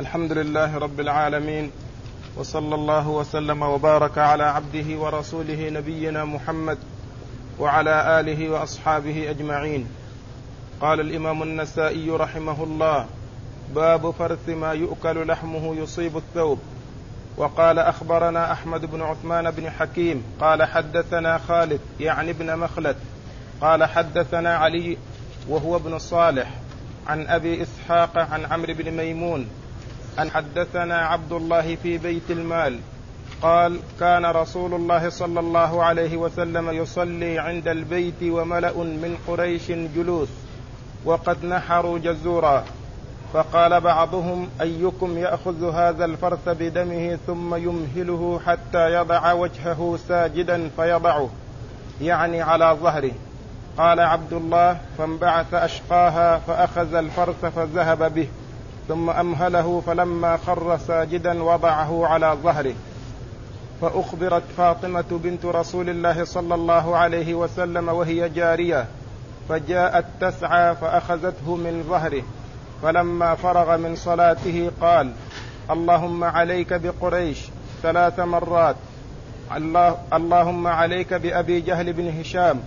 الحمد لله رب العالمين وصلى الله وسلم وبارك على عبده ورسوله نبينا محمد وعلى آله وأصحابه أجمعين. قال الإمام النسائي رحمه الله باب فرث ما يؤكل لحمه يصيب الثوب. وقال أخبرنا أحمد بن عثمان بن حكيم قال حدثنا خالد يعني ابن مخلد. قال حدثنا علي وهو ابن صالح عن أبي إسحاق عن عمرو بن ميمون أن حدثنا عبد الله في بيت المال قال كان رسول الله صلى الله عليه وسلم يصلي عند البيت وملأ من قريش جلوس وقد نحروا جزورا. فقال بعضهم أيكم يأخذ هذا الفرث بدمه ثم يمهله حتى يضع وجهه ساجدا فيضعه يعني على ظهره. قال عبد الله فانبعث أشقاها فأخذ الفرث فذهب به. ثم أمهله فلما خر ساجدا وضعه على ظهره فأخبرت فاطمة بنت رسول الله صلى الله عليه وسلم وهي جارية فجاءت تسعى فأخذته من ظهره فلما فرغ من صلاته قال اللهم عليك بقريش ثلاث مرات الله اللهم عليك بأبي جهل بن هشام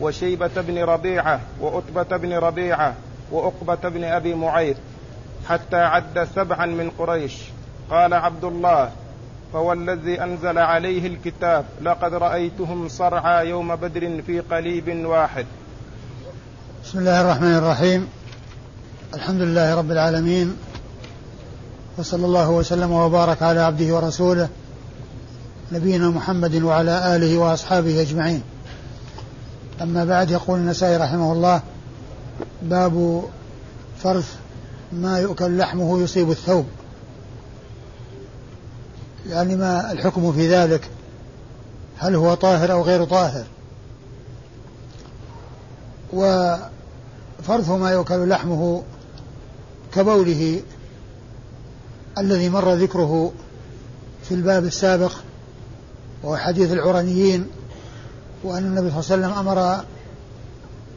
وشيبة بن ربيعة وأتبة بن ربيعة وعقبه بن أبي معيط حتى عد سبعا من قريش. قال عبد الله فوالذي أنزل عليه الكتاب لقد رأيتهم صرعى يوم بدر في قليب واحد. بسم الله الرحمن الرحيم. الحمد لله رب العالمين وصلى الله وسلم وبارك على عبده ورسوله نبينا محمد وعلى آله وأصحابه أجمعين. أما بعد يقول النسائي رحمه الله باب فرث ما يؤكل لحمه يصيب الثوب. يعني ما الحكم في ذلك؟ هل هو طاهر أو غير طاهر؟ وفرث ما يؤكل لحمه كبوله الذي مر ذكره في الباب السابق وهو حديث العرنيين وأن النبي صلى الله عليه وسلم أمر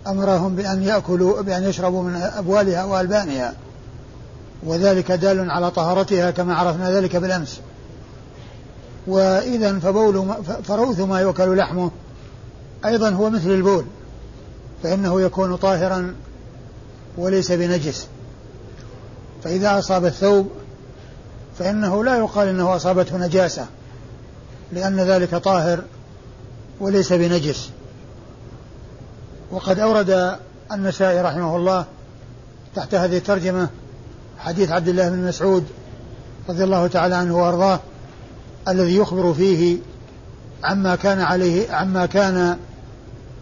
أمرهم بأن يأكلوا بأن يشربوا من أبوالها وألبانها. وذلك دال على طهارتها كما عرفنا ذلك بالأمس. وإذا فبول فروث ما يؤكل لحمه أيضا هو مثل البول فإنه يكون طاهرا وليس بنجس. فإذا أصاب الثوب فإنه لا يقال إنه أصابته نجاسة لأن ذلك طاهر وليس بنجس. وقد أورد النسائي رحمه الله تحت هذه الترجمة حديث عبد الله بن مسعود رضي الله تعالى عنه وأرضاه الذي يخبر فيه عما كان عليه عما كان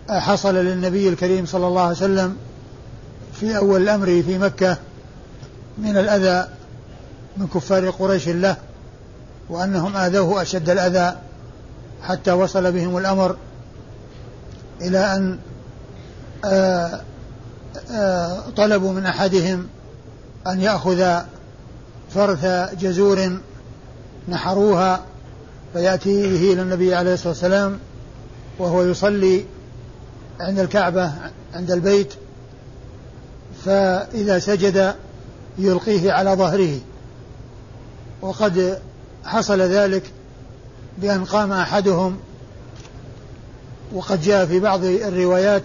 حصل للنبي الكريم صلى الله عليه وسلم في أول الأمر في مكة من الأذى من كفار قريش له وأنهم آذوه أشد الأذى حتى وصل بهم الأمر إلى أن آآ آآ طلبوا من أحدهم أن يأخذ فرث جزور نحروها فيأتي به إلى النبي عليه الصلاة والسلام وهو يصلي عند الكعبة عند البيت فإذا سجد يلقيه على ظهره. وقد حصل ذلك بأن قام أحدهم وقد جاء في بعض الروايات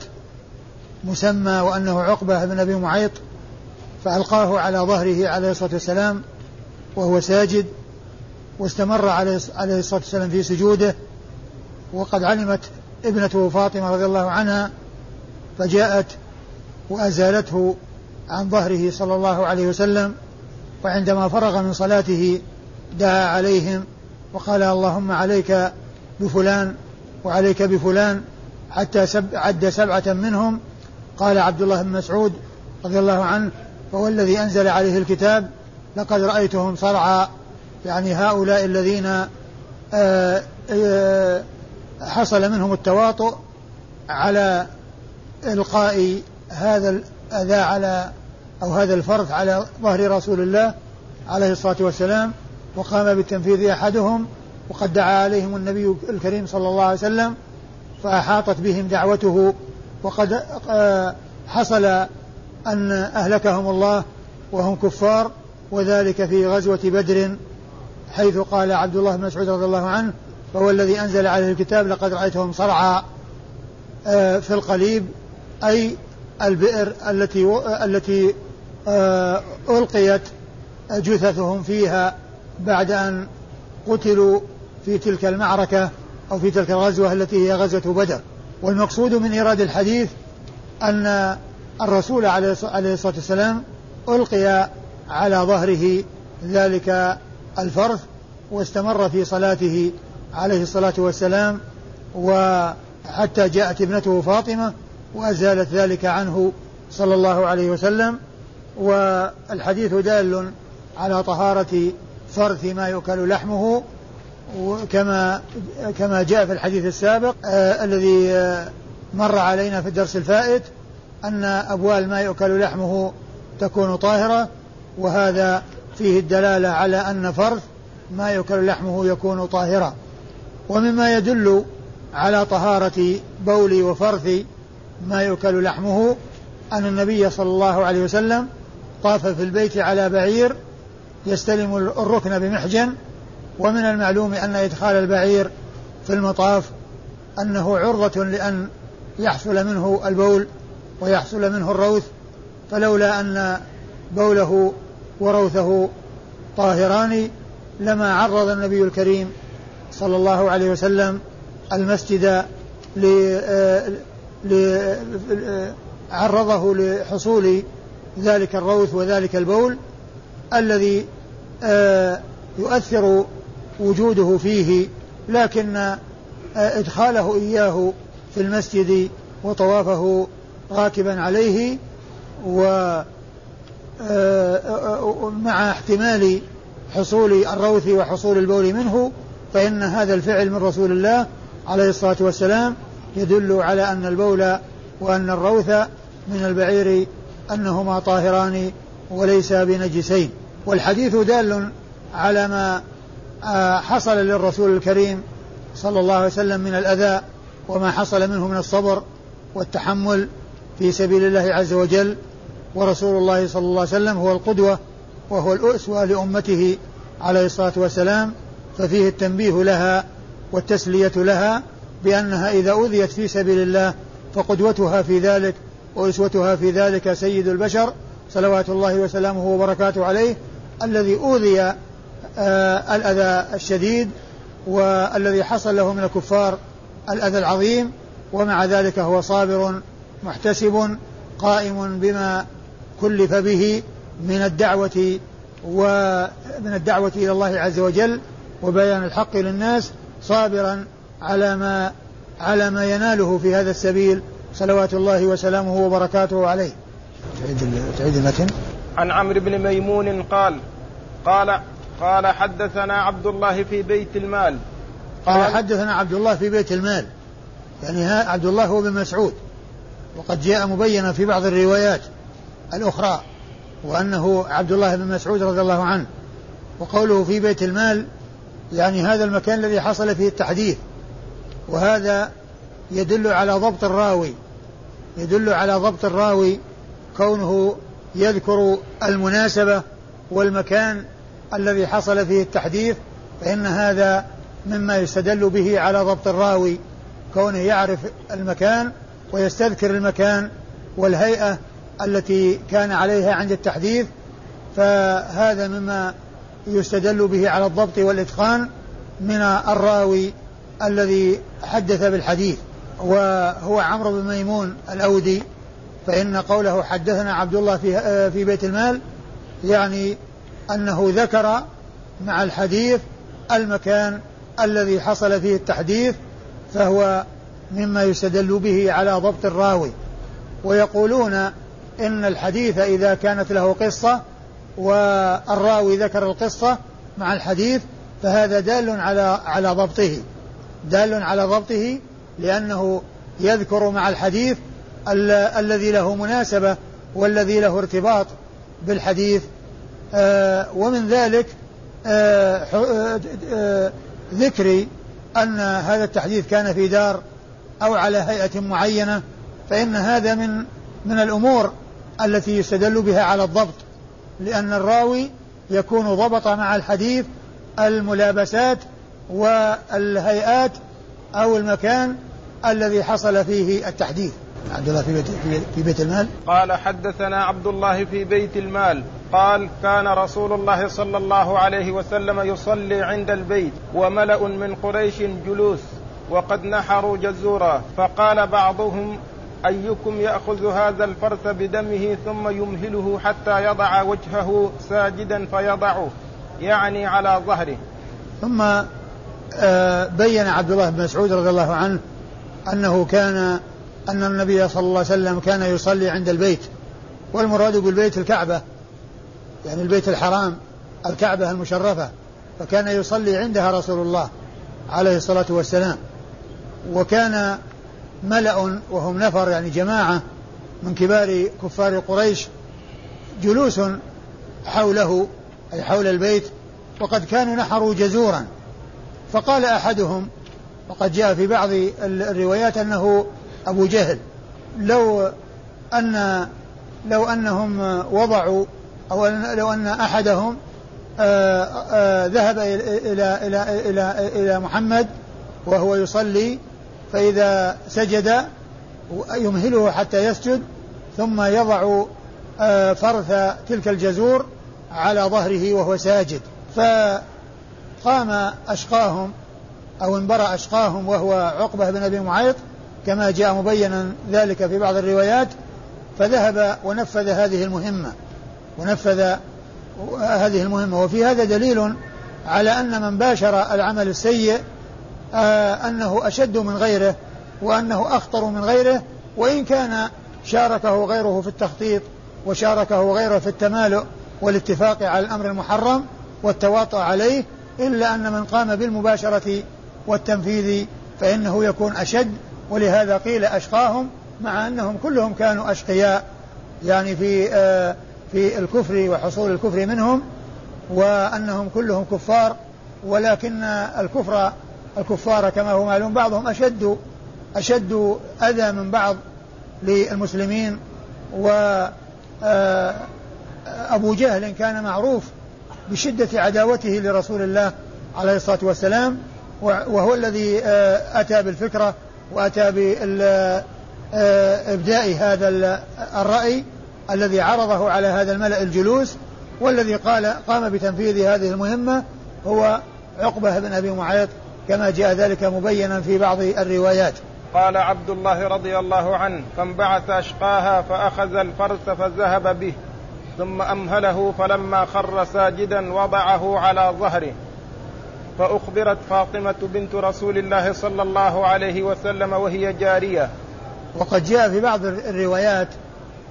مسمى وأنه عقبة بن أبي معيط فألقاه على ظهره عليه الصلاة والسلام وهو ساجد واستمر عليه الصلاة والسلام في سجوده. وقد علمت ابنته فاطمة رضي الله عنها فجاءت وأزالته عن ظهره صلى الله عليه وسلم وعندما فرغ من صلاته دعا عليهم وقال اللهم عليك بفلان وعليك بفلان حتى سب عد سبعة منهم. قال عبد الله بن مسعود رضي الله عنه فهو الذي أنزل عليه الكتاب لقد رأيتهم صرعى يعني هؤلاء الذين آه، آه، حصل منهم التواطؤ على إلقاء هذا الأذى على أو هذا الفرث على ظهر رسول الله عليه الصلاة والسلام وقام بالتنفيذ أحدهم وقد دعا عليهم النبي الكريم صلى الله عليه وسلم فأحاطت بهم دعوته وقد آه، حصل أن أهلكهم الله وهم كفار وذلك في غزوة بدر حيث قال عبد الله بن مسعود رضي الله عنه فهو الذي أنزل عليه الكتاب لقد رأيتهم صرعى آه، في القليب أي البئر التي التي آه، ألقيت جثثهم فيها بعد أن قتلوا في تلك المعركة أو في تلك الغزوة التي هي غزوة بدر. والمقصود من إيراد الحديث أن الرسول عليه الصلاة والسلام ألقي على ظهره ذلك الفرث واستمر في صلاته عليه الصلاة والسلام وحتى جاءت ابنته فاطمة وأزالت ذلك عنه صلى الله عليه وسلم. والحديث دال على طهارة فرث ما يؤكل لحمه كما كما جاء في الحديث السابق آه الذي آه مر علينا في الدرس الفائت. أن أبوال ما يؤكل لحمه تكون طاهرة وهذا فيه الدلالة على أن فرث ما يؤكل لحمه يكون طاهرا. ومما يدل على طهارة بول وفرث ما يؤكل لحمه أن النبي صلى الله عليه وسلم طاف في البيت على بعير يستلم الركن بمحجن ومن المعلوم أن إدخال البعير في المطاف أنه عرضة لأن يحصل منه البول ويحصل منه الروث فلولا أن بوله وروثه طاهران لما عرض النبي الكريم صلى الله عليه وسلم المسجد عرضه لحصول ذلك الروث وذلك البول الذي آه، يؤثر وجوده فيه لكن آه، إدخاله إياه في المسجد وطوافه راكبا عليه و آه، مع احتمال حصول الروث وحصول البول منه فإن هذا الفعل من رسول الله عليه الصلاة والسلام يدل على أن البول وأن الروث من البعير أنهما طاهران وليس بنجسين. والحديث دال على ما آه، حصل للرسول الكريم صلى الله عليه وسلم من الأذى وما حصل منه من الصبر والتحمل في سبيل الله عز وجل ورسول الله صلى الله عليه وسلم هو القدوة وهو الأسوة لأمته عليه الصلاة والسلام ففيه التنبيه لها والتسلية لها بأنها إذا أوذيت في سبيل الله فقدوتها في ذلك وأسوتها في ذلك سيد البشر صلوات الله وسلامه وبركاته عليه الذي أوذي آه الأذى الشديد والذي حصل له من الكفار الأذى العظيم ومع ذلك هو صابر محتسب قائم بما كلف به من الدعوة ومن الدعوة إلى الله عز وجل وبيان الحق للناس صابرا على ما على ما يناله في هذا السبيل صلوات الله وسلامه وبركاته عليه. تعيد تعيد المتن. عن عمرو بن ميمون قال قال قال حدثنا عبد الله في بيت المال قال, قال حدثنا عبد الله في بيت المال يعني عبد الله هو بن مسعود وقد جاء مبينا في بعض الروايات الأخرى وأنه عبد الله بن مسعود رضي الله عنه وقوله في بيت المال يعني هذا المكان الذي حصل فيه التحديث وهذا يدل على ضبط الراوي يدل على ضبط الراوي كونه يذكر المناسبة والمكان الذي حصل فيه التحديث فإن هذا مما يستدل به على ضبط الراوي كونه يعرف المكان ويستذكر المكان والهيئة التي كان عليها عند التحديث فهذا مما يستدل به على الضبط والإتقان من الراوي الذي حدث بالحديث وهو عمرو بن ميمون الأودي فإن قوله حدثنا عبد الله في في بيت المال يعني أنه ذكر مع الحديث المكان الذي حصل فيه التحديث فهو مما يستدل به على ضبط الراوي ويقولون إن الحديث إذا كانت له قصة والراوي ذكر القصة مع الحديث فهذا دال على على ضبطه. دال على ضبطه لأنه يذكر مع الحديث ال الذي له مناسبة والذي له ارتباط بالحديث. آه ومن ذلك آه آه, آه، ذكر أن هذا التحديث كان في دار أو على هيئة معينة فإن هذا من من الأمور التي يستدل بها على الضبط لأن الراوي يكون ضبط مع الحديث الملابسات والهيئات أو المكان الذي حصل فيه التحديث. عبد الله في بيت, في بيت المال؟ قال حدثنا عبد الله في بيت المال. قال كان رسول الله صلى الله عليه وسلم يصلي عند البيت وملأ من قريش جلوس. وقد نحروا جزورا فقال بعضهم أيكم يأخذ هذا الفرس بدمه ثم يمهله حتى يضع وجهه ساجدا فيضعه يعني على ظهره. ثم آه، بين عبد الله بن مسعود رضي الله عنه أنه كان أن النبي صلى الله عليه وسلم كان يصلي عند البيت والمراد بالبيت الكعبة يعني البيت الحرام الكعبة المشرفة فكان يصلي عندها رسول الله عليه الصلاة والسلام. وكان ملأ وهم نفر يعني جماعة من كبار كفار قريش جلوس حوله أي حول البيت وقد كانوا نحروا جزورا. فقال أحدهم وقد جاء في بعض الروايات أنه أبو جهل لو أن لو أنهم وضعوا أو لو أن أحدهم آآ آآ ذهب إلى إلى إلى إلى محمد وهو يصلي فإذا سجد يمهله حتى يسجد ثم يضع فرث تلك الجزور على ظهره وهو ساجد. فقام أشقاهم أو انبرأ أشقاهم وهو عقبة بن أبي معيط كما جاء مبينا ذلك في بعض الروايات فذهب ونفذ هذه المهمة. ونفذ هذه المهمة. وفي هذا دليل على أن من باشر العمل السيء آه أنه أشد من غيره وأنه أخطر من غيره وإن كان شاركه غيره في التخطيط وشاركه غيره في التمالؤ والاتفاق على الأمر المحرم والتواطؤ عليه إلا أن من قام بالمباشرة والتنفيذ فإنه يكون أشد ولهذا قيل أشقاهم مع أنهم كلهم كانوا أشقياء يعني في آه في الكفر وحصول الكفر منهم وأنهم كلهم كفار ولكن الكفر الكفار كما هو معلوم بعضهم أشد أشد أذى من بعض للمسلمين و آه، أبو جهل كان معروف بشدة عداوته لرسول الله عليه الصلاة والسلام وهو الذي آه، أتى بالفكرة وأتى بإبداء هذا الرأي الذي عرضه على هذا الملأ الجلوس والذي قال قام بتنفيذ هذه المهمة هو عقبة بن أبي معيط كما جاء ذلك مبينا في بعض الروايات. قال عبد الله رضي الله عنه فانبعث أشقاها فأخذ الفرس فذهب به ثم أمهله فلما خر ساجدا وضعه على ظهره. فأخبرت فاطمة بنت رسول الله صلى الله عليه وسلم وهي جارية. وقد جاء في بعض الروايات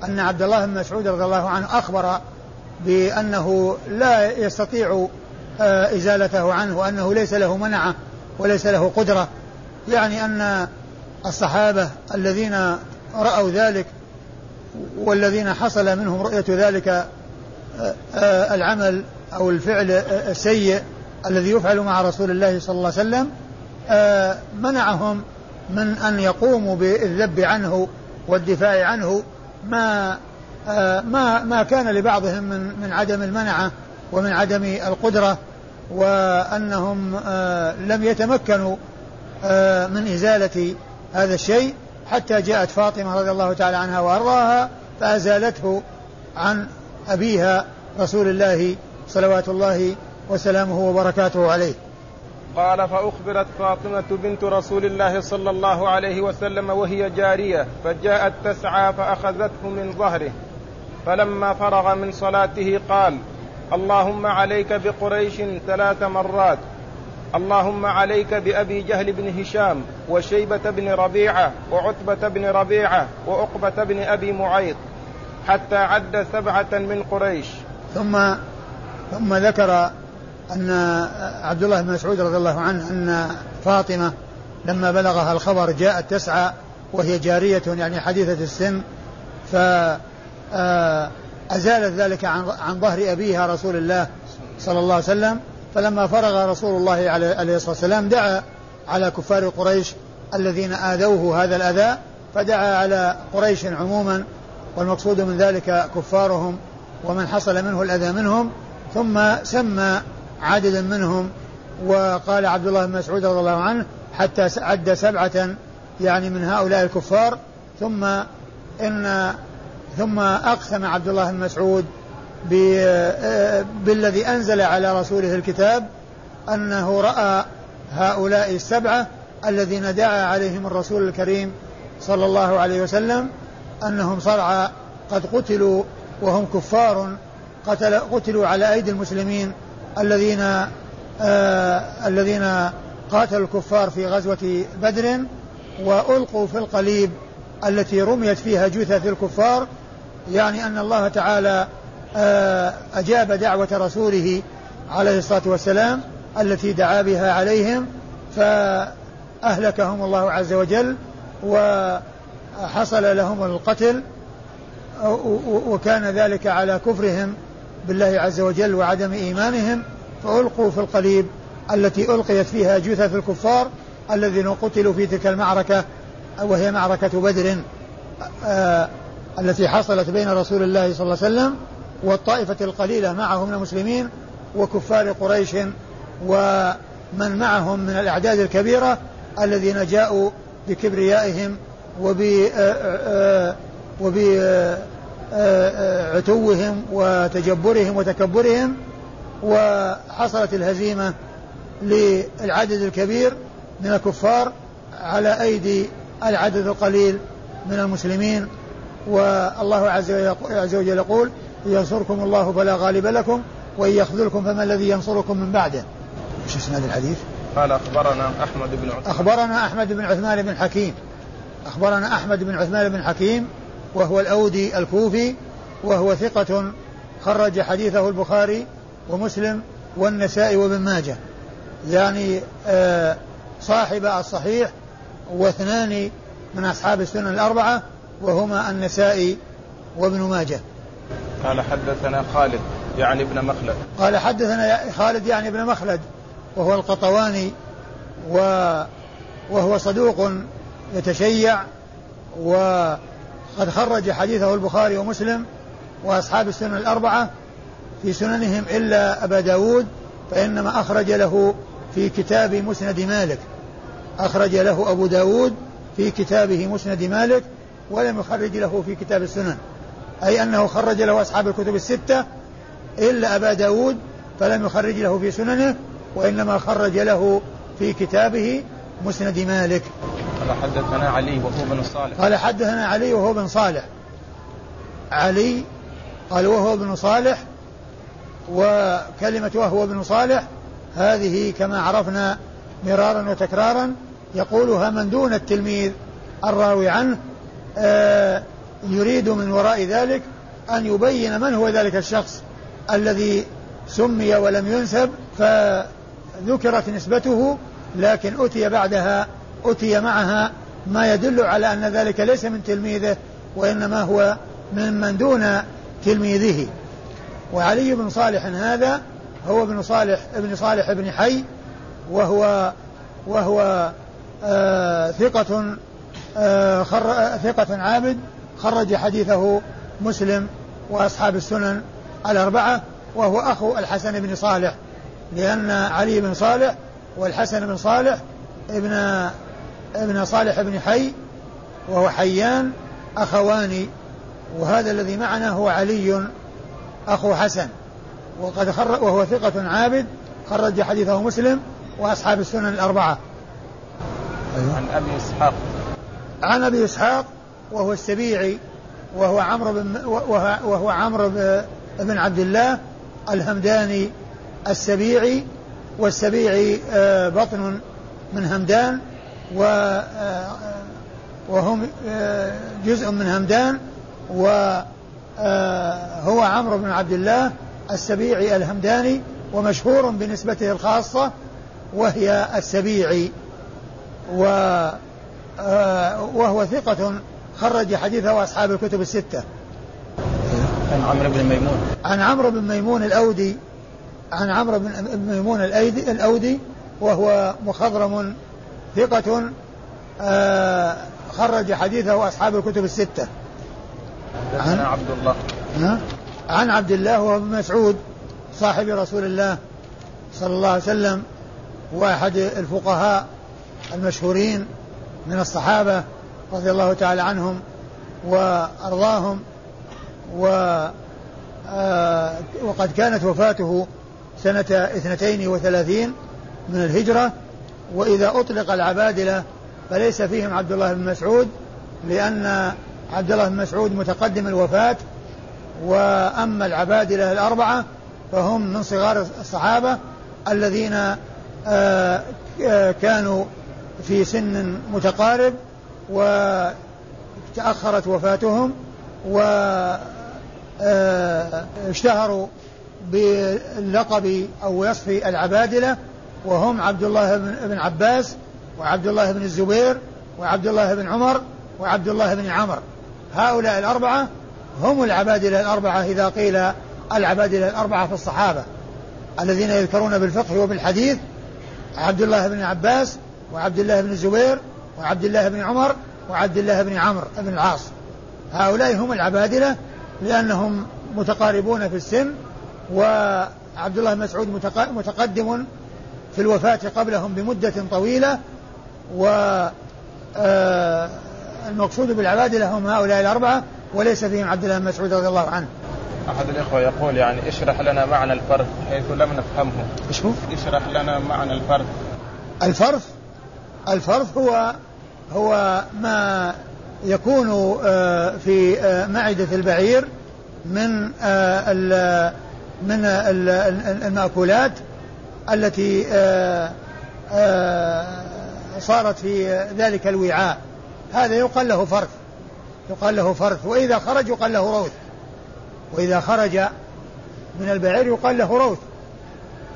أن عبد الله بن مسعود رضي الله عنه أخبر بأنه لا يستطيع آه، إزالته عنه وأنه ليس له منعة وليس له قدرة. يعني أن الصحابة الذين رأوا ذلك والذين حصل منهم رؤية ذلك آه، آه، العمل أو الفعل السيء الذي يفعل مع رسول الله صلى الله عليه وسلم منعهم من أن يقوموا بالذب عنه والدفاع عنه. ما آه، ما ما كان لبعضهم من من عدم المنعة ومن عدم القدرة. وأنهم آه، لم يتمكنوا آه، من إزالة هذا الشيء حتى جاءت فاطمة رضي الله تعالى عنها وأرضاها فأزالته عن أبيها رسول الله صلوات الله وسلامه وبركاته عليه. قال فأخبرت فاطمة بنت رسول الله صلى الله عليه وسلم وهي جارية فجاءت تسعى فأخذته من ظهره فلما فرغ من صلاته قال اللهم عليك بقريش ثلاث مرات. اللهم عليك بأبي جهل بن هشام وشيبة بن ربيعة وعتبة بن ربيعة وعقبة بن أبي معيط حتى عد سبعة من قريش. ثم ثم ذكر أن عبد الله بن مسعود رضي الله عنه أن فاطمة لما بلغها الخبر جاءت تسعى وهي جارية يعني حديثة السن ف آه، أزالت ذلك عن عن ظهر أبيها رسول الله صلى الله عليه وسلم فلما فرغ رسول الله عليه الصلاة والسلام دعا على كفار قريش الذين آذوه هذا الأذى فدعا على قريش عموما والمقصود من ذلك كفارهم ومن حصل منه الأذى منهم ثم سمى عددا منهم وقال عبد الله بن مسعود رضي الله عنه حتى عد سبعة يعني من هؤلاء الكفار ثم إن ثم أقسم عبد الله بن مسعود بالذي أنزل على رسوله الكتاب أنه رأى هؤلاء السبعة الذين دعا عليهم الرسول الكريم صلى الله عليه وسلم أنهم صرعى قد قتلوا وهم كفار قتل قتلوا على أيدي المسلمين الذين آه الذين قاتلوا الكفار في غزوة بدر وألقوا في القليب التي رميت فيها جثث الكفار يعني أن الله تعالى آه أجاب دعوة رسوله عليه الصلاة والسلام التي دعا بها عليهم فأهلكهم الله عز وجل وحصل لهم القتل وكان ذلك على كفرهم بالله عز وجل وعدم إيمانهم فألقوا في القليب التي ألقيت فيها جثث الكفار الذين قتلوا في تلك المعركة وهي معركة بدر آه التي حصلت بين رسول الله صلى الله عليه وسلم والطائفة القليلة معه من المسلمين وكفار قريش ومن معهم من الأعداد الكبيرة الذين جاءوا بكبريائهم وب آه، آه، وبعتوهم وتجبرهم وتكبرهم وحصلت الهزيمة للعدد الكبير من الكفار على أيدي العدد القليل من المسلمين والله عز وجل يقول ينصركم الله فلا غالب لكم وإن يخذلكم فما الذي ينصركم من بعده. إيش اسناد الحديث؟ قال أخبرنا أحمد بن عثمان أخبرنا أحمد بن عثمان بن حكيم. أخبرنا أحمد بن عثمان بن حكيم وهو الأودي الكوفي وهو ثقة خرج حديثه البخاري ومسلم والنسائي وابن ماجه. يعني آه صاحب الصحيح واثنان من أصحاب السنن الأربعة وهما النسائي وابن ماجه. قال حدثنا خالد يعني ابن مخلد. قال حدثنا خالد يعني ابن مخلد وهو القطواني و وهو صدوق يتشيع وقد خرج حديثه البخاري ومسلم وأصحاب السنن الأربعة في سننهم إلا أبا داود فإنما أخرج له في كتاب مسند مالك. أخرج له أبو داود في كتابه مسند مالك ولم يخرج له في كتاب السنن. أي أنه خرج له أصحاب الكتب الستة إلا أبا داود فلم يخرج له في سننه وإنما خرج له في كتابه مسند مالك. قال حدثنا علي وهو بن صالح. قال حدثنا علي وهو بن صالح. علي قال وهو بن صالح وكلمة وهو بن صالح هذه كما عرفنا مرارا وتكرارا يقولها من دون التلميذ الراوي عنه يريد من وراء ذلك أن يبين من هو ذلك الشخص الذي سمي ولم ينسب فذكرت نسبته لكن أتي بعدها أتي معها. ما يدل على أن ذلك ليس من تلميذه وإنما هو ممن دون تلميذه. وعلي بن صالح هذا هو ابن صالح ابن صالح بن حي وهو وهو آه ثقة آه ثقة عابد خرج حديثه مسلم وأصحاب السنن الأربعة وهو أخو الحسن بن صالح لأن علي بن صالح والحسن بن صالح ابن ابن صالح بن حي وهو حيان أخوان وهذا الذي معنا هو علي أخو حسن وقد خر وهو ثقة عابد خرج حديثه مسلم وأصحاب السنن الأربعة أيوة. عن أبي إسحاق عن أبي إسحاق وهو السبيعي وهو عمرو بن وهو عمرو بن عبد الله الهمداني السبيعي والسبيعي آه، بطن من همدان آه، وهم آه، جزء من همدان وهو عمرو بن عبد الله السبيعي الهمداني ومشهور بنسبته الخاصة وهي السبيعي. و وهو ثقة خرج حديثه أصحاب الكتب الستة. عن عمرو بن ميمون. عن عمرو بن ميمون الأودي عن عمرو بن ميمون الأيدي الأودي وهو مخضرم ثقة آه خرج حديثه أصحاب الكتب الستة. عن عبد الله. عن عبد الله وهو ابن مسعود صاحب رسول الله صلى الله عليه وسلم واحد الفقهاء المشهورين من الصحابة رضي الله تعالى عنهم وأرضاهم و آه، وقد كانت وفاته سنة اثنتين وثلاثين من الهجرة وإذا أطلق العبادلة فليس فيهم عبد الله بن مسعود لأن عبد الله بن مسعود متقدم الوفاة وأما العبادلة الأربعة فهم من صغار الصحابة الذين آه، آه، كانوا في سن متقارب وتأخرت وفاتهم واشتهروا آه، باللقب أو وصف العبادلة وهم عبد الله بن عباس وعبد الله بن الزبير وعبد الله بن عمر وعبد الله بن عمر. هؤلاء الأربعة هم العبادلة الأربعة إذا قيل العبادلة الأربعة في الصحابة الذين يذكرون بالفقه وبالحديث عبد الله بن عباس وعبد الله بن الزبير وعبد الله بن عمر وعبد الله بن عمرو بن العاص. هؤلاء هم العبادلة لأنهم متقاربون في السن وعبد الله بن مسعود متقدم في الوفاة قبلهم بمدة طويلة و آه، المقصود بالعبادلة هم هؤلاء الأربعة وليس فيهم عبد الله بن مسعود رضي الله عنه. أحد الإخوة يقول يعني اشرح لنا معنى الفرث حيث لم نفهمه. إيش هو؟ اشرح لنا معنى الفرث. الفرث؟ الفرث هو هو ما يكون آه، في آه، معدة البعير من آه، من المأكولات التي صارت في ذلك الوعاء. هذا يقال له فرث يقال له فرث وإذا خرج يقال له روث وإذا خرج من البعير يقال له روث.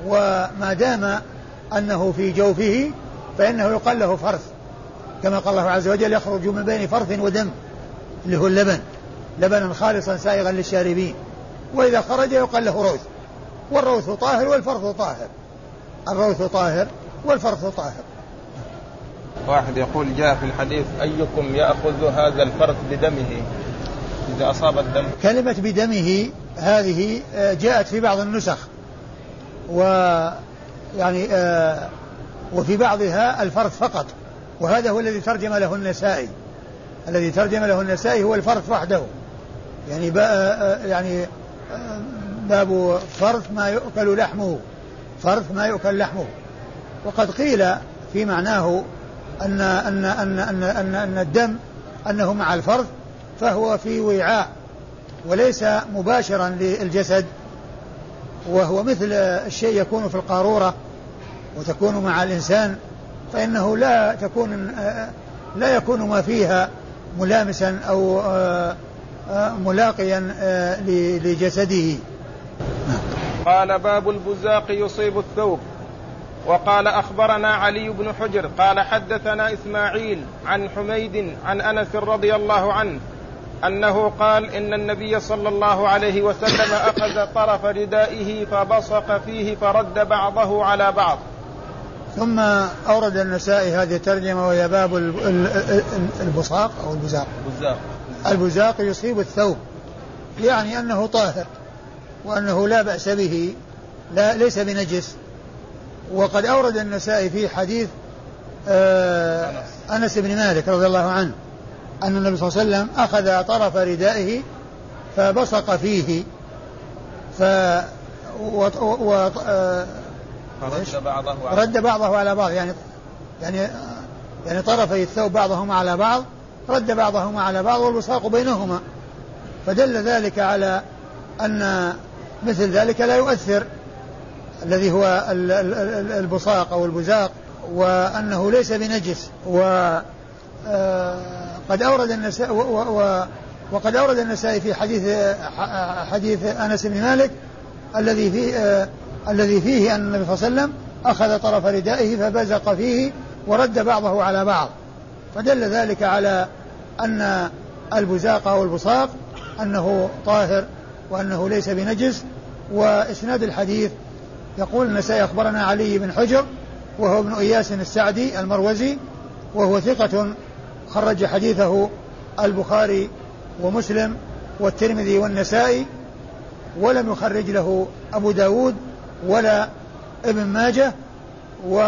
وما دام أنه في جوفه فإنه يقال له فرث. كما قال الله عز وجل يخرج من بين فرث ودم اللي هو اللبن. لبنا خالصا سائغا للشاربين. وإذا خرج يقال له روث. والروث طاهر والفرث طاهر. الروث طاهر والفرث طاهر. واحد يقول جاء في الحديث أيكم يأخذ هذا الفرث بدمه؟ إذا أصاب الدم. كلمة بدمه هذه آه، جاءت في بعض النسخ. و يعني آه، وفي بعضها الفرث فقط وهذا هو الذي ترجم له النسائي. الذي ترجم له النسائي هو الفرث وحده. يعني آه، يعني باب فرث ما يؤكل لحمه. فرث ما يؤكل لحمه. وقد قيل في معناه أن أن أن أن أن, أن الدم أنه مع الفرث فهو في وعاء وليس مباشرا للجسد. وهو مثل الشيء يكون في القارورة. وتكون مع الإنسان فإنه لا تكون لا يكون ما فيها ملامسا أو ملاقيا لجسده. قال باب البزاق يصيب الثوب. وقال أخبرنا علي بن حجر قال حدثنا إسماعيل عن حميد عن أنس رضي الله عنه أنه قال إن النبي صلى الله عليه وسلم أخذ طرف ردائه فبصق فيه فرد بعضه على بعض. ثم أورد النسائي هذه الترجمة وهي باب البصاق أو البزاق. البزاق. البزاق يصيب الثوب. يعني أنه طاهر وأنه لا بأس به لا ليس بنجس. وقد أورد النسائي في حديث آه أنس بن مالك رضي الله عنه أن النبي صلى الله عليه وسلم أخذ طرف ردائه فبصق فيه. ف و... و... آه رد بعضه على رد بعضه على بعض يعني يعني يعني طرفي الثوب بعضهما على بعض رد بعضهما على بعض والبصاق بينهما. فدل ذلك على أن مثل ذلك لا يؤثر الذي هو البصاق أو البزاق وأنه ليس بنجس. و آه، قد أورد النساء وقد أورد النسائي في حديث حديث أنس بن مالك الذي فيه آه، الذي فيه أن النبي صلى الله عليه وسلم أخذ طرف ردائه فبزق فيه ورد بعضه على بعض. فدل ذلك على أن البزاق أو البصاق أنه طاهر وأنه ليس بنجس وإسناد الحديث يقول النسائي أخبرنا علي بن حجر وهو ابن إياس السعدي المروزي وهو ثقة خرج حديثه البخاري ومسلم والترمذي والنسائي ولم يخرج له أبو داود ولا ابن ماجه و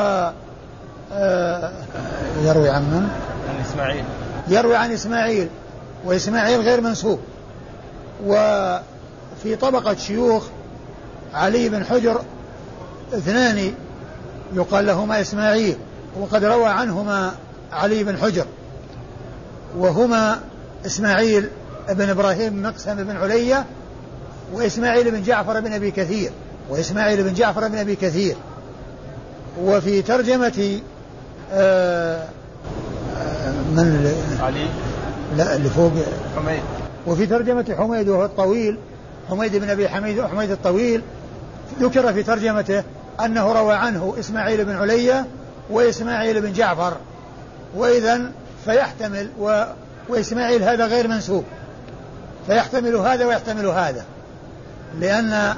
آه، يروي عن من؟ عن إسماعيل. يروي عن إسماعيل وإسماعيل غير منسوب. وفي طبقة شيوخ علي بن حجر اثنان يقال لهما إسماعيل وقد روى عنهما علي بن حجر وهما إسماعيل بن إبراهيم مقسم بن علية وإسماعيل بن جعفر بن أبي كثير. وإسماعيل بن جعفر بن أبي كثير. وفي ترجمة آه، آه، من علي. لا اللي فوق. حميد. وفي ترجمة حميد وهو الطويل حميد بن أبي حميد حميد الطويل. ذكر في ترجمته أنه روى عنه إسماعيل بن علية وإسماعيل بن جعفر. وإذا فيحتمل و وإسماعيل هذا غير منسوب. فيحتمل هذا ويحتمل هذا. لأن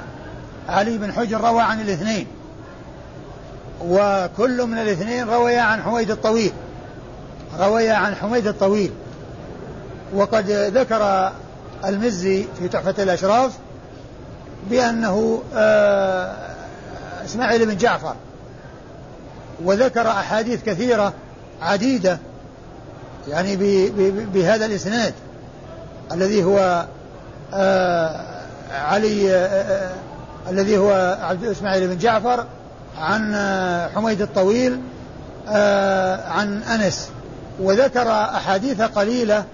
علي بن حجر روى عن الاثنين. وكل من الاثنين روي عن حميد الطويل. روي عن حميد الطويل. وقد ذكر المزي في تحفة الأشراف بأنه آه، إسماعيل بن جعفر. وذكر أحاديث كثيرة عديدة يعني بهذا الإسناد. الذي هو آه، علي آه، الذي هو عبد إسماعيل بن جعفر عن حميد الطويل عن أنس. وذكر أحاديث قليلة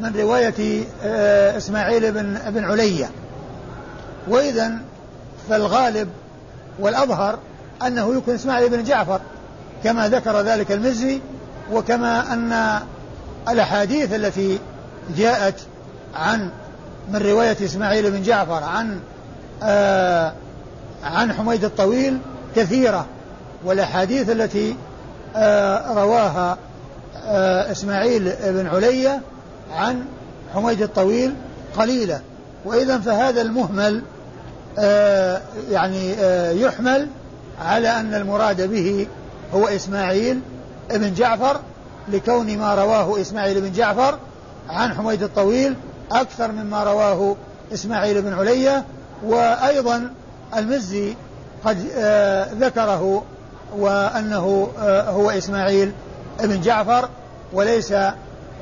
من رواية آه، إسماعيل بن, بن علية. وإذا فالغالب والأظهر أنه يكون إسماعيل بن جعفر كما ذكر ذلك المزي وكما أن الأحاديث التي جاءت عن من رواية إسماعيل بن جعفر عن آه عن حميد الطويل كثيرة والأحاديث التي آه رواها آه إسماعيل بن علية عن حميد الطويل قليلة. وإذا فهذا المهمل آه يعني آه يحمل على أن المراد به هو إسماعيل بن جعفر لكون ما رواه إسماعيل بن جعفر عن حميد الطويل أكثر مما رواه إسماعيل بن علية وأيضا المزي قد آه ذكره وأنه آه هو إسماعيل بن جعفر وليس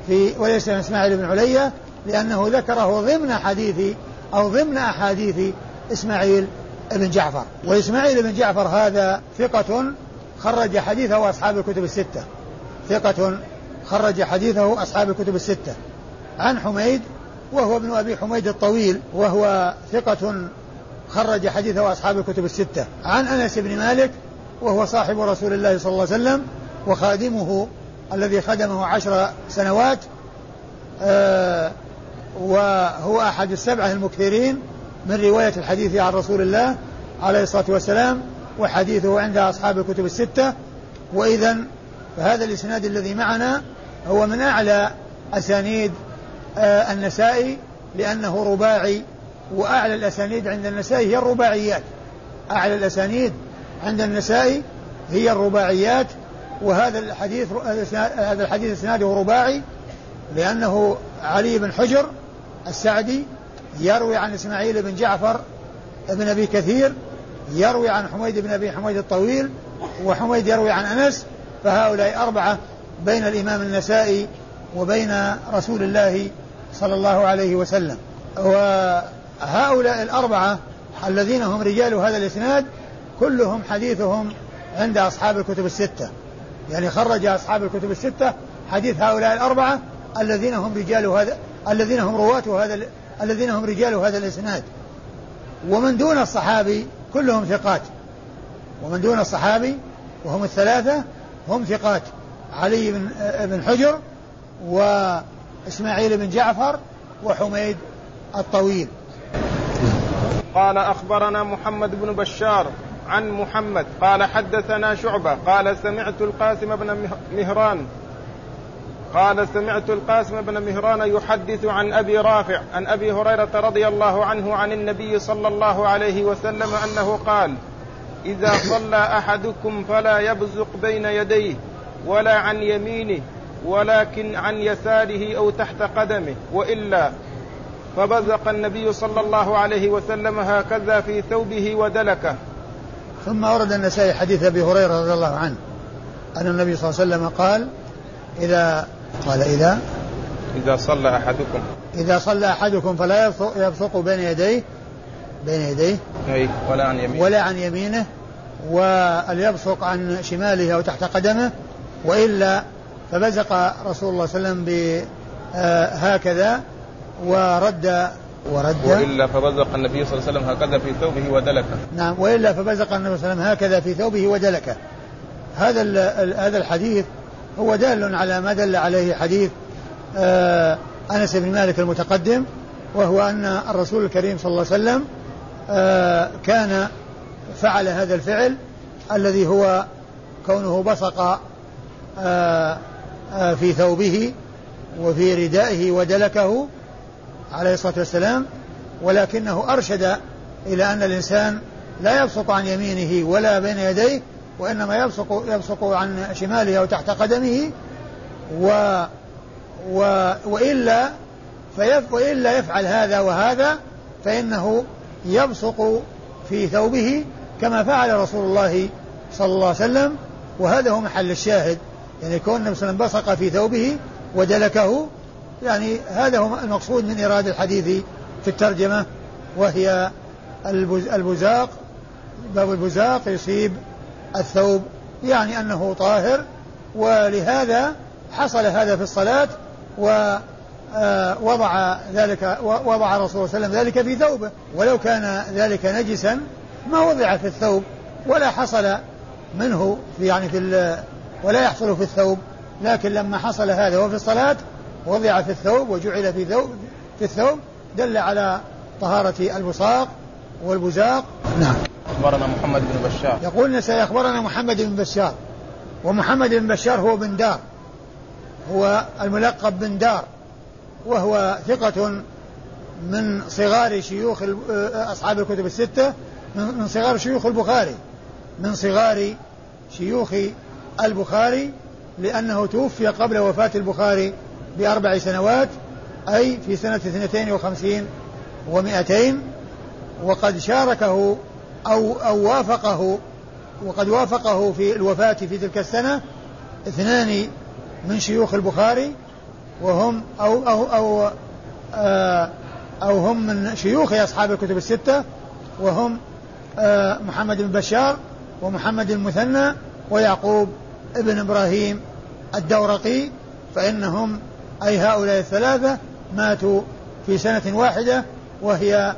في وليس من إسماعيل بن علية لأنه ذكره ضمن حديث أو ضمن أحاديث إسماعيل بن جعفر. وإسماعيل بن جعفر هذا ثقة خرج حديثه أصحاب الكتب الستة. ثقة خرج حديثه أصحاب الكتب الستة. عن حميد وهو ابن أبي حميد الطويل وهو ثقة خرج حديثه أصحاب الكتب الستة. عن أنس بن مالك وهو صاحب رسول الله صلى الله عليه وسلم وخادمه الذي خدمه عشر سنوات آه وهو أحد السبعة المكثرين من رواية الحديث عن رسول الله عليه الصلاة والسلام وحديثه عند أصحاب الكتب الستة. وإذا فهذا الإسناد الذي معنا هو من أعلى أسانيد النسائي لأنه رباعي وأعلى الأسانيد عند النسائي هي الرباعيات. أعلى الأسانيد عند النسائي هي الرباعيات وهذا الحديث هذا الحديث إسناده رباعي لأنه علي بن حجر السعدي يروي عن إسماعيل بن جعفر بن أبي كثير يروي عن حميد بن أبي حميد الطويل وحميد يروي عن أنس فهؤلاء أربعة بين الإمام النسائي وبين رسول الله صلى الله عليه وسلم. وهؤلاء الأربعة الذين هم رجال هذا الإسناد كلهم حديثهم عند أصحاب الكتب الستة. يعني خرج أصحاب الكتب الستة حديث هؤلاء الأربعة الذين هم رجال هذا الذين هم رواة هذا الذين هم رجال هذا الإسناد. ومن دون الصحابي كلهم ثقات. ومن دون الصحابي وهم الثلاثة هم ثقات. علي بن بن حجر وإسماعيل بن جعفر وحميد الطويل. قال أخبرنا محمد بن بشار عن محمد. قال حدثنا شعبة. قال سمعت القاسم بن مهران. قال سمعت القاسم بن مهران يحدث عن أبي رافع عن أبي هريرة رضي الله عنه عن النبي صلى الله عليه وسلم أنه قال إذا صلى أحدكم فلا يبزق بين يديه ولا عن يمينه ولكن عن يساره أو تحت قدمه وإلا فبزق النبي صلى الله عليه وسلم هكذا في ثوبه ودلكه. ثم ورد النسائي حديث أبي هريرة رضي الله عنه أن النبي صلى الله عليه وسلم قال اذا قال اذا إذا صلى أحدكم. إذا صلى أحدكم فلا يبصق بين يديه بين يديه أي ولا عن يمينه. ولا عن يمينه وليبصق عن شماله أو تحت قدمه وإلا فبزق رسول الله صلى الله عليه وسلم هكذا ورد ورد. وإلا فبزق النبي صلى الله عليه وسلم هكذا في ثوبه ودلكه نعم وإلا فبزق النبي صلى الله عليه وسلم هكذا في ثوبه ودلكه هذا هذا الحديث هو دال على ما دل عليه حديث آه أنس بن مالك المتقدم وهو أن الرسول الكريم صلى الله عليه وسلم آه كان فعل هذا الفعل الذي هو كونه بصق آه في ثوبه وفي ردائه ودلكه عليه الصلاة والسلام ولكنه أرشد إلى أن الإنسان لا يبصق عن يمينه ولا بين يديه وإنما يبصق يبصق عن شماله أو تحت قدمه و و وإلا فيف وإلا يفعل هذا وهذا فإنه يبصق في ثوبه كما فعل رسول الله صلى الله عليه وسلم وهذا هو محل الشاهد. يعني كون النبي صلى الله عليه وسلم بصق في ثوبه ودلكه يعني هذا هو المقصود من إرادة الحديث في الترجمة وهي البزاق باب البزاق يصيب الثوب يعني أنه طاهر ولهذا حصل هذا في الصلاة ووضع ذلك وضع الرسول صلى الله عليه وسلم ذلك في ثوبه. ولو كان ذلك نجسا ما وضع في الثوب ولا حصل منه في يعني في ولا يحصل في الثوب. لكن لما حصل هذا وفي الصلاة وضع في الثوب وجعل في ثوب في الثوب دل على طهارة البصاق والبزاق. نعم. أخبرنا محمد بن بشار. يقول سيخبرنا محمد بن بشار. ومحمد بن بشار هو بن دار. هو الملقب بن دار. وهو ثقة من صغار شيوخ أصحاب الكتب الستة من صغار شيوخ البخاري من صغار شيوخ البخاري لأنه توفي قبل وفاة البخاري بأربع سنوات أي في سنة اثنتين وخمسين ومائتين وقد شاركه أو, أو وافقه وقد وافقه في الوفاة في تلك السنة اثنان من شيوخ البخاري وهم أو أو أو آه أو هم من شيوخ أصحاب الكتب الستة وهم آه محمد بن بشار ومحمد المثنى ويعقوب ابن إبراهيم الدورقي فإنهم أي هؤلاء الثلاثة ماتوا في سنة واحدة وهي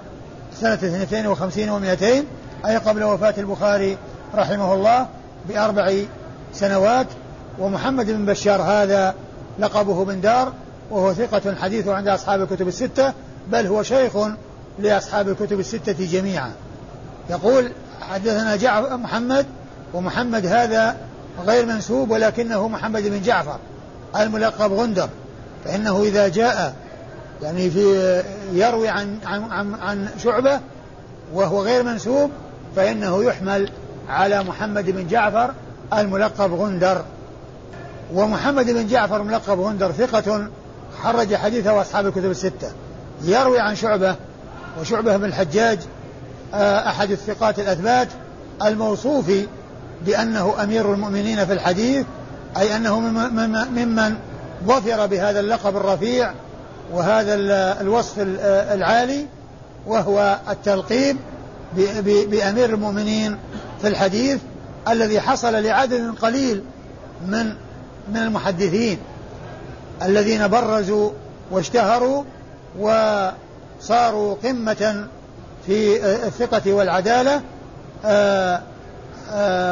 سنة اثنتين وخمسين ومائتين أي قبل وفاة البخاري رحمه الله بأربع سنوات. ومحمد بن بشار هذا لقبه بن دار وهو ثقة حديث عند أصحاب الكتب الستة بل هو شيخ لأصحاب الكتب الستة جميعا. يقول حدثنا جعفر محمد ومحمد هذا غير منسوب ولكنه محمد بن جعفر الملقب غندر. فإنه إذا جاء يعني في يروي عن عن عن, عن شعبة وهو غير منسوب فإنه يحمل على محمد بن جعفر الملقب غندر. ومحمد بن جعفر الملقب غندر ثقة خرج حديثه أصحاب الكتب الستة. يروي عن شعبة وشعبة بن الحجاج آه، أحد الثقات الأثبات الموصوف بأنه أمير المؤمنين في الحديث أي أنه ممن ظفر بهذا اللقب الرفيع وهذا الوصف العالي وهو التلقيب بأمير المؤمنين في الحديث الذي حصل لعدد قليل من من المحدثين الذين برزوا واشتهروا وصاروا قمة في الثقة والعدالة آه،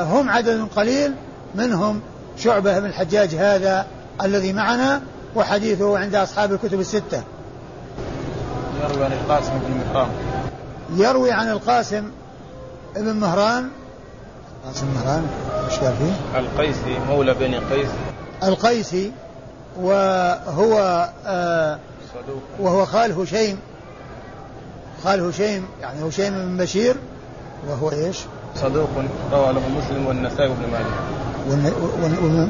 هم عدد قليل منهم شعبة بن الحجاج هذا الذي معنا وحديثه عند أصحاب الكتب الستة. يروي عن القاسم بن مهران. يروي عن القاسم بن مهران. قاسم مهران إيش قال فيه؟ القيسي مولى بني قيس القيسي وهو آه صدوق. وهو خال هشيم. خال هشيم يعني هشيم بن بشير. وهو إيش؟ صدوق روى له مسلم والنسائي وابن ماجه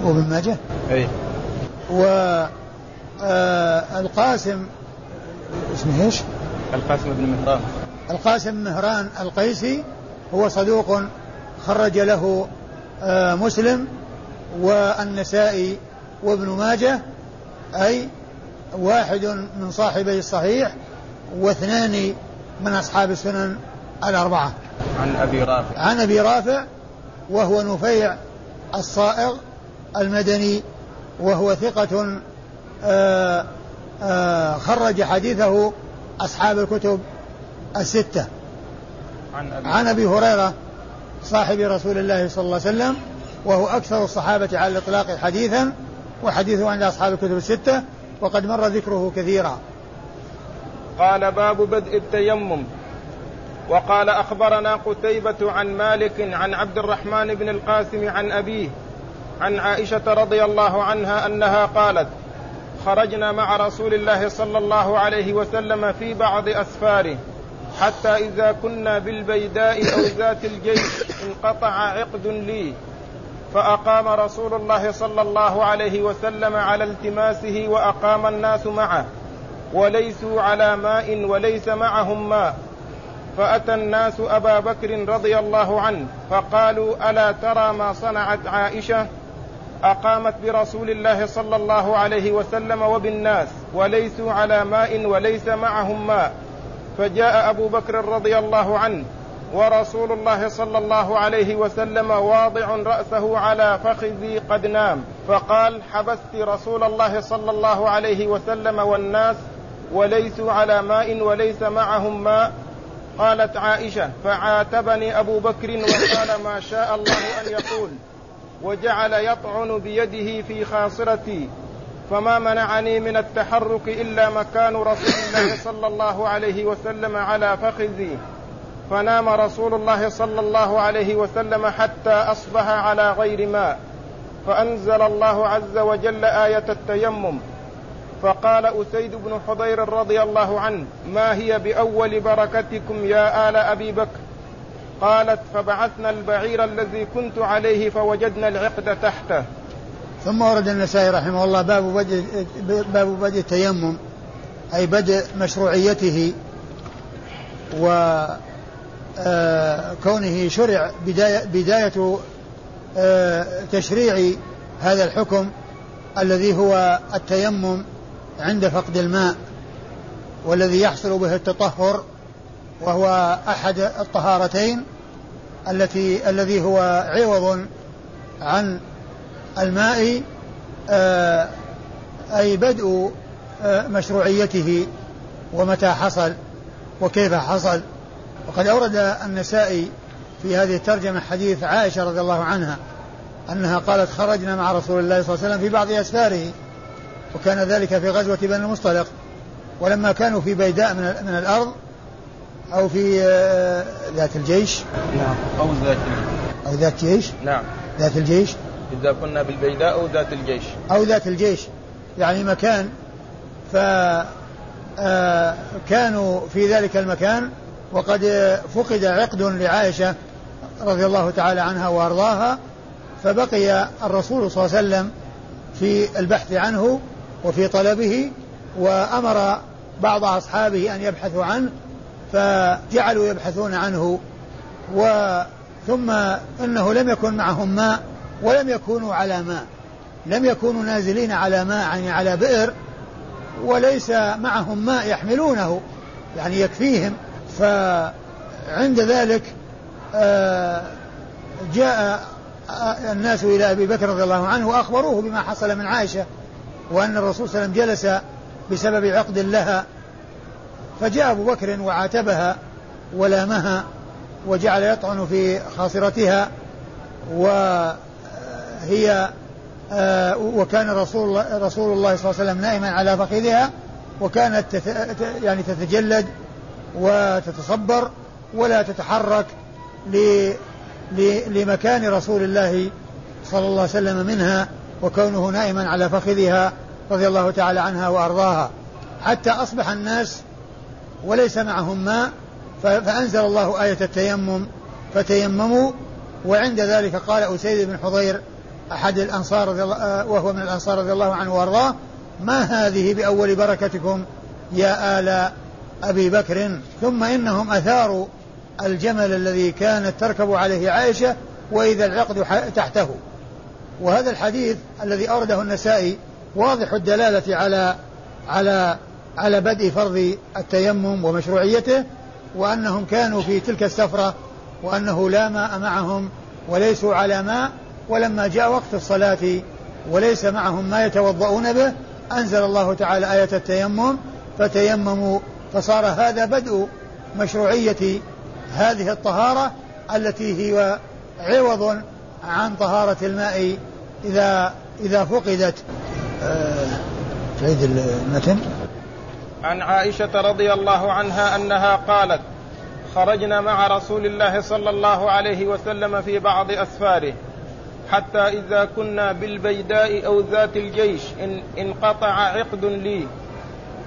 وابن ماجه؟ اي والقاسم آه اسمه إيش؟ القاسم بن مهران القاسم مهران القيسي هو صدوق خرج له آه، مسلم والنسائي وابن ماجه أي واحد من صاحبي الصحيح واثنان من أصحاب السنن الأربعة عن أبي رافع. عن أبي رافع وهو نفيع الصائغ المدني وهو ثقة آآ آه، آآ آه، خرج حديثه أصحاب الكتب الستة. عن أبي, عن أبي هريرة صاحب رسول الله صلى الله عليه وسلم وهو أكثر الصحابة على الإطلاق حديثا وحديثه عند أصحاب الكتب الستة وقد مر ذكره كثيرا. قال باب بدء التيمم. وقال أخبرنا قتيبة عن مالك عن عبد الرحمن بن القاسم عن أبيه عن عائشة رضي الله عنها أنها قالت خرجنا مع رسول الله صلى الله عليه وسلم في بعض أسفاره حتى إذا كنا بالبيداء أو ذات الجيش انقطع عقد لي فأقام رسول الله صلى الله عليه وسلم على التماسه وأقام الناس معه وليسوا على ماء وليس معهم ماء. فأتى الناس أبا بكر رضي الله عنه فقالوا ألا ترى ما صنعت عائشة؟ أقامت برسول الله صلى الله عليه وسلم وبالناس وليسوا على ماء وليس معهم ماء. فجاء أبو بكر رضي الله عنه ورسول الله صلى الله عليه وسلم واضع رأسه على فخذي قد نام فقال حبست رسول الله صلى الله عليه وسلم والناس وليسوا على ماء وليس معهم ماء. قالت عائشة فعاتبني أبو بكر وقال ما شاء الله أن يقول وجعل يطعن بيده في خاصرتي فما منعني من التحرك إلا مكان رسول الله صلى الله عليه وسلم على فخذي. فنام رسول الله صلى الله عليه وسلم حتى أصبح على غير ماء. فأنزل الله عز وجل آية التيمم فقال أسيد بن حضير رضي الله عنه ما هي بأول بركتكم يا آل أبي بكر؟ قالت فبعثنا البعير الذي كنت عليه فوجدنا العقد تحته. ثم ورد النسائي رحمه الله باب بدء باب بدء التيمم أي بدء مشروعيته و آه، كونه شرع بداية, بداية آه، تشريع هذا الحكم الذي هو التيمم عند فقد الماء والذي يحصل به التطهر وهو أحد الطهارتين التي الذي هو عوض عن الماء آه، أي بدء مشروعيته ومتى حصل وكيف حصل. وقد أورد النسائي في هذه الترجمة حديث عائشة رضي الله عنها أنها قالت خرجنا مع رسول الله صلى الله عليه وسلم في بعض أسفاره. وكان ذلك في غزوة بني المصطلق. ولما كانوا في بيداء من, من الأرض أو في آه، ذات الجيش. نعم. أو ذات أو ذات جيش. نعم. ذات الجيش. إذا كنا بالبيداء أو ذات الجيش. أو ذات الجيش. يعني مكان. ف آه، كانوا في ذلك المكان. وقد فقد عقد لعائشة رضي الله تعالى عنها وأرضاها. فبقي الرسول صلى الله عليه وسلم في البحث عنه. وفي طلبه وأمر بعض أصحابه أن يبحثوا عنه فجعلوا يبحثون عنه. وثم إنه لم يكن معهم ماء ولم يكونوا على ماء. لم يكونوا نازلين على ماء يعني على بئر وليس معهم ماء يحملونه يعني يكفيهم. فعند ذلك آه، جاء آه، الناس إلى أبي بكر رضي الله عنه وأخبروه بما حصل من عائشة وأن الرسول صلى الله عليه وسلم جلس بسبب عقد لها فجاء أبو بكر وعاتبها ولامها وجعل يطعن في خاصرتها وهي آه، وكان رسول رسول الله صلى الله عليه وسلم نائما على فخذها وكانت يعني تتجلد وتتصبر ولا تتحرك لمكان رسول الله صلى الله عليه وسلم منها. وكونه نائما على فخذها رضي الله تعالى عنها وأرضاها. حتى أصبح الناس وليس معهم ماء فأنزل الله آية التيمم فتيمموا وعند ذلك قال أسيد بن حضير أحد الأنصار رضي الله آه، وهو من الأنصار رضي الله عنه وأرضاه ما هذه بأول بركتكم يا آل أبي بكر؟ ثم إنهم أثاروا الجمل الذي كانت تركب عليه عائشة وإذا العقد تحته. وهذا الحديث الذي أورده النسائي واضح الدلالة على على على بدء فرض التيمم ومشروعيته وأنهم كانوا في تلك السفرة وأنه لا ماء معهم وليسوا على ماء ولما جاء وقت الصلاة وليس معهم ما يتوضؤون به أنزل الله تعالى آية التيمم فتيمموا فصار هذا بدء مشروعية هذه الطهارة التي هي عوض عن طهارة الماء إذا إذا فقدت. آه تعيد المتن؟ عن عائشة رضي الله عنها أنها قالت خرجنا مع رسول الله صلى الله عليه وسلم في بعض أسفاره حتى إذا كنا بالبيداء أو ذات الجيش إن انقطع عقد لي.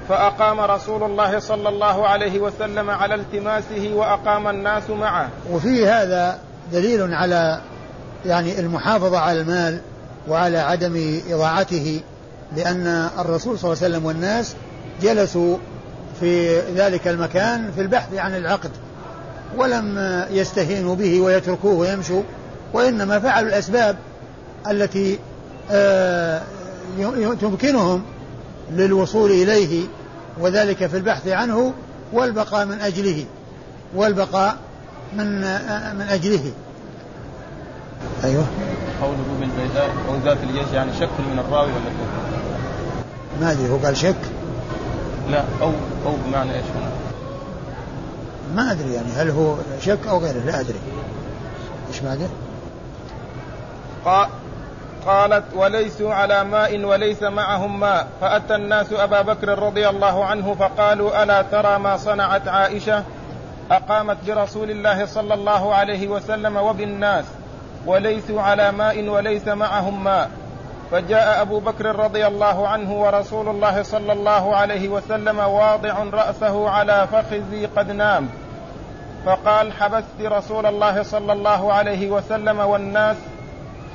فأقام رسول الله صلى الله عليه وسلم على التماسه وأقام الناس معه. وفي هذا دليل على يعني المحافظة على المال وعلى عدم إضاعته لأن الرسول صلى الله عليه وسلم والناس جلسوا في ذلك المكان في البحث عن العقد ولم يستهينوا به ويتركوه ويمشوا وإنما فعلوا الأسباب التي آه، تمكنهم للوصول إليه وذلك في البحث عنه والبقاء من أجله والبقاء من آه، من أجله. أيوه. قوله بالبيداء أو ذات الجيش يعني شك من الراوي ولا كيف؟ ما أدري هو قال شك؟ لا أو أو بمعنى إيش ما أدري يعني هل هو شك أو غيره؟ لا أدري. إيش بعده قالت وليسوا على ماء وليس معهم ماء. فأتى الناس أبا بكر رضي الله عنه فقالوا ألا ترى ما صنعت عائشة؟ أقامت برسول الله صلى الله عليه وسلم وبالناس. وليسوا على ماء وليس معهم ماء. فجاء أبو بكر رضي الله عنه ورسول الله صلى الله عليه وسلم واضع رأسه على فخذي قد نام. فقال حبست رسول الله صلى الله عليه وسلم والناس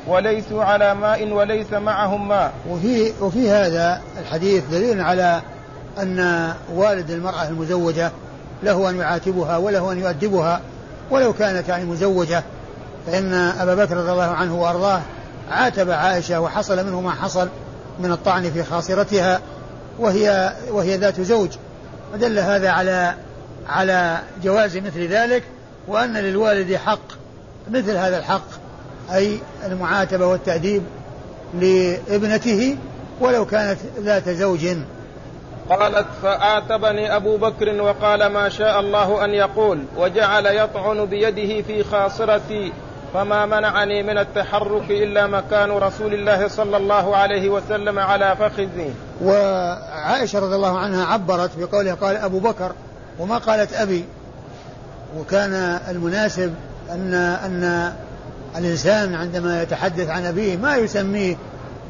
وليسوا على ماء وليس معهم ماء. وفي وفي هذا الحديث دليل على أن والد المرأة المزوجة له أن يعاتبها وله أن يؤدبها ولو كانت يعني مزوجة. فإن أبا بكر رضي الله عنه وأرضاه عاتب عائشة وحصل منه ما حصل من الطعن في خاصرتها وهي وهي ذات زوج. ودل هذا على على جواز مثل ذلك وأن للوالد حق مثل هذا الحق أي المعاتبة والتأديب لابنته ولو كانت ذات زوج. قالت فآتبني أبو بكر وقال ما شاء الله أن يقول وجعل يطعن بيده في خاصرتي فما منعني من التحرك إلا مكان رسول الله صلى الله عليه وسلم على فخذي وعائشة رضي الله عنها عبرت بقولها قال أبو بكر وما قالت أبي. وكان المناسب أن أن الإنسان عندما يتحدث عن أبيه ما يسميه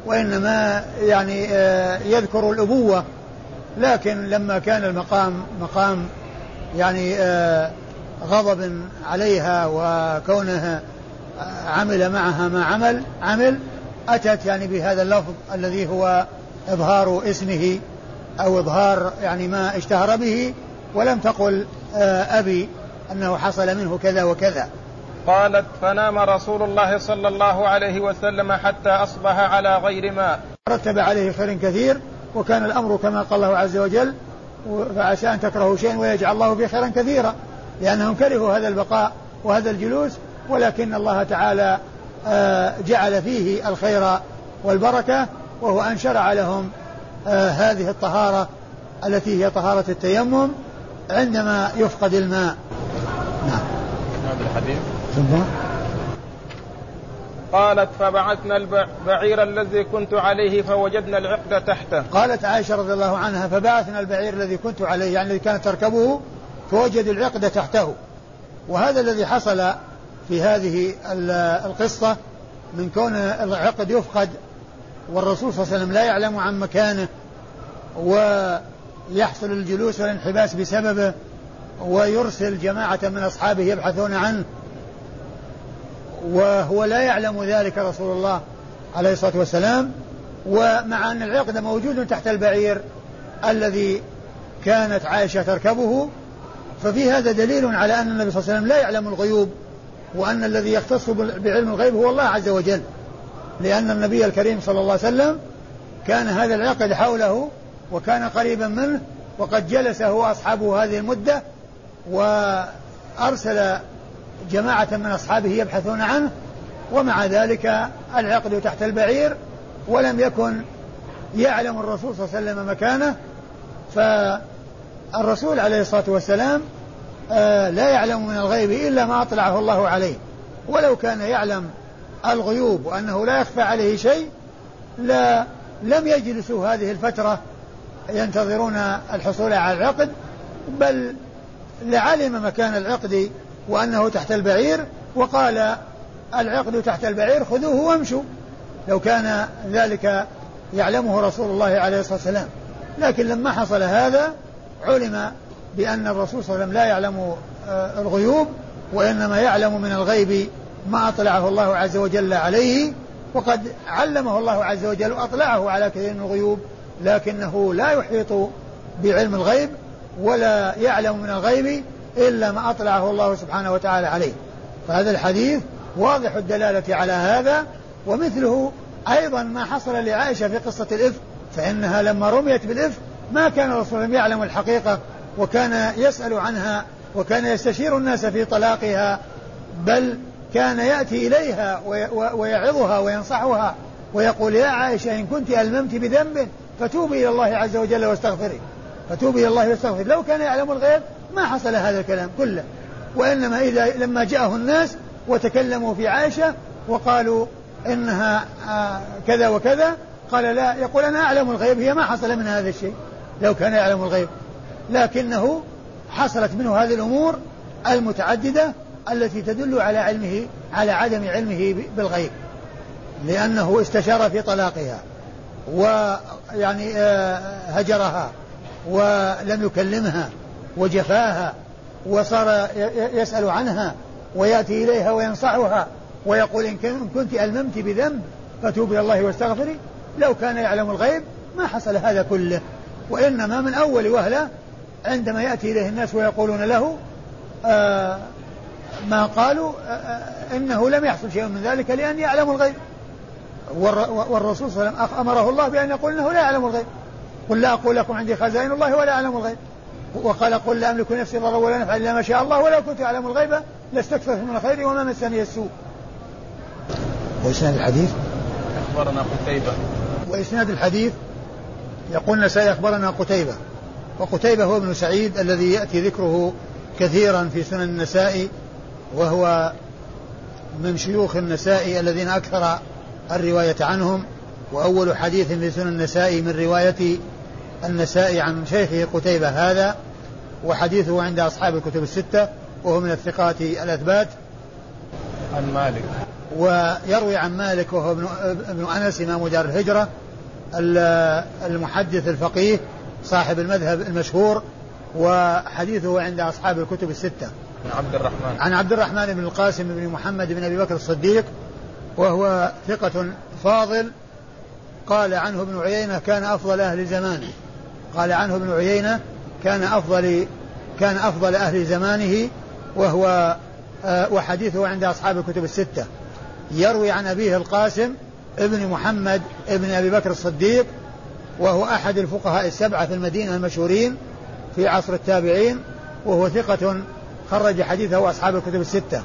وإنما يعني آه، يذكر الأبوة. لكن لما كان المقام مقام يعني آه، غضب عليها وكونه عمل معها ما عمل عمل أتت يعني بهذا اللفظ الذي هو إظهار اسمه أو إظهار يعني ما اشتهر به ولم تقل آه، أبي أنه حصل منه كذا وكذا. قالت فنام رسول الله صلى الله عليه وسلم حتى أصبح على غير ماء رتب عليه خير كثير وكان الأمر كما قال الله عز وجل فعسى أن تكرهوا شيئا ويجعل الله فيه خيرا كثيرا لأنهم كرهوا هذا البقاء وهذا الجلوس ولكن الله تعالى آه، جعل فيه الخير والبركة وهو أن شرع لهم آه، هذه الطهارة التي هي طهارة التيمم عندما يفقد الماء. نعم. هذا الحديث ثم؟ قالت فبعثنا البعير الذي كنت عليه فوجدنا العقد تحته. قالت عائشة رضي الله عنها فبعثنا البعير الذي كنت عليه يعني الذي كانت تركبه فوجد العقد تحته. وهذا الذي حصل في هذه القصة من كون العقد يفقد والرسول صلى الله عليه وسلم لا يعلم عن مكانه ويحصل الجلوس والانحباس بسببه ويرسل جماعة من أصحابه يبحثون عنه وهو لا يعلم ذلك رسول الله عليه الصلاة والسلام. ومع أن العقد موجود تحت البعير الذي كانت عائشة تركبه ففي هذا دليل على أن النبي صلى الله عليه وسلم لا يعلم الغيوب وأن الذي يختص بعلم الغيب هو الله عز وجل. لأن النبي الكريم صلى الله عليه وسلم كان هذا العقد حوله وكان قريبا منه وقد جلس هو أصحابه هذه المدة وأرسل جماعة من أصحابه يبحثون عنه ومع ذلك العقد تحت البعير ولم يكن يعلم الرسول صلى الله عليه وسلم مكانه. فالرسول عليه الصلاة والسلام لا يعلم من الغيب إلا ما أطلعه الله عليه. ولو كان يعلم الغيوب وأنه لا يخفى عليه شيء لا لم يجلسوا هذه الفترة ينتظرون الحصول على العقد بل لعلم مكان العقد وأنه تحت البعير وقال العقد تحت البعير خذوه وامشوا. لو كان ذلك يعلمه رسول الله عليه الصلاة والسلام. لكن لما حصل هذا علم بأن الرسول صلى الله عليه وسلم لا يعلم آه، الغيوب وإنما يعلم من الغيب ما أطلعه الله عز وجل عليه وقد علمه الله عز وجل وأطلعه على كثير من الغيوب لكنه لا يحيط بعلم الغيب ولا يعلم من الغيب إلا ما أطلعه الله سبحانه وتعالى عليه. فهذا الحديث واضح الدلالة على هذا ومثله أيضا ما حصل لعائشة في قصة الإفك فإنها لما رميت بالإفك ما كان الرسول يعلم الحقيقة وكان يسأل عنها وكان يستشير الناس في طلاقها بل كان يأتي إليها ويعظها وينصحها ويقول يا عائشة إن كنت ألممت بذنب فتوبي إلى الله عز وجل واستغفري. فتوبي إلى الله واستغفري. لو كان يعلم الغيب ما حصل هذا الكلام كله. وإنما إذا لما جاءه الناس وتكلموا في عائشة وقالوا إنها آه، كذا وكذا قال لا يقول أنا أعلم الغيب هي ما حصل من هذا الشيء. لو كان يعلم الغيب. لكنه حصلت منه هذه الأمور المتعددة التي تدل على علمه على عدم علمه بالغيب لأنه استشار في طلاقها ويعني آه، هجرها ولم يكلمها وجفاها وصار يسأل عنها ويأتي إليها وينصحها ويقول إن كنت ألممت بذنب فتوب إلى الله واستغفري لو كان يعلم الغيب ما حصل هذا كله وإنما من أول وهلة عندما يأتي إليه الناس ويقولون له آه ما قالوا آه, آه، إنه لم يحصل شيء من ذلك لأن يعلم الغيب. والرسول صلى الله عليه وسلم أمره الله بأن يقول إنه لا يعلم الغيب. قل لا أقول لكم عندي خزائن الله ولا أعلم الغيب. وقال قل لا أملك نفسي ضرا ولا نفعا إلا ما شاء الله ولو كنت أعلم الغيب لاستكثرت من الخير وما مسني السوء. وإسناد الحديث؟ أخبرنا قتيبة. وإسناد الحديث يقول النسائي أخبرنا قتيبة. وقتيبة هو ابن سعيد الذي يأتي ذكره كثيرا في سنن النسائي وهو من شيوخ النسائي الذين أكثر الرواية عنهم. وأول حديث في سنن النسائي من رواية النسائي عن شيخه قتيبة هذا وحديثه عند أصحاب الكتب الستة وهو من الثقات الأثبات. عن مالك. ويروي عن مالك وهو ابن, ابن أنس إمام دار الهجرة المحدث الفقيه صاحب المذهب المشهور وحديثه عند أصحاب الكتب الستة. عن عبد الرحمن. عن عبد الرحمن بن القاسم بن محمد بن أبي بكر الصديق وهو ثقة فاضل. قال عنه ابن عيينة كان أفضل أهل زمانه. قال عنه ابن عيينة كان أفضل كان أفضل أهل زمانه وهو آه، وحديثه عند أصحاب الكتب الستة. يروي عن أبيه القاسم ابن محمد ابن أبي بكر الصديق وهو أحد الفقهاء السبعة في المدينة المشهورين في عصر التابعين وهو ثقة خرج حديثه أصحاب الكتب الستة.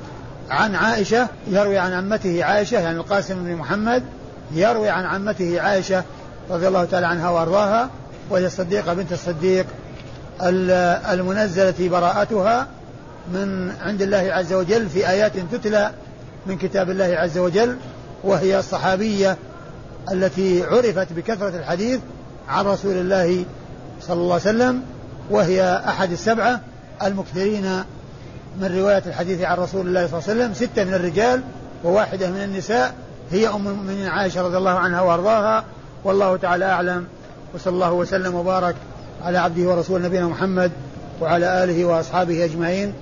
عن عائشة يروي عن عمته عائشة يعني القاسم بن محمد يروي عن عمته عائشة رضي الله تعالى عنها وأرضاها وهي الصديقة بنت الصديق المنزلة براءتها من عند الله عز وجل في آيات تتلى من كتاب الله عز وجل وهي الصحابية التي عرفت بكثرة الحديث عن رسول الله صلى الله عليه وسلم وهي أحد السبعة المكثرين من رواية الحديث عن رسول الله صلى الله عليه وسلم. ستة من الرجال وواحدة من النساء. هي أم المؤمنين عائشة رضي الله عنها وأرضاها. والله تعالى أعلم. وصلى الله وسلم وبارك على عبده ورسوله نبينا محمد وعلى آله وأصحابه أجمعين.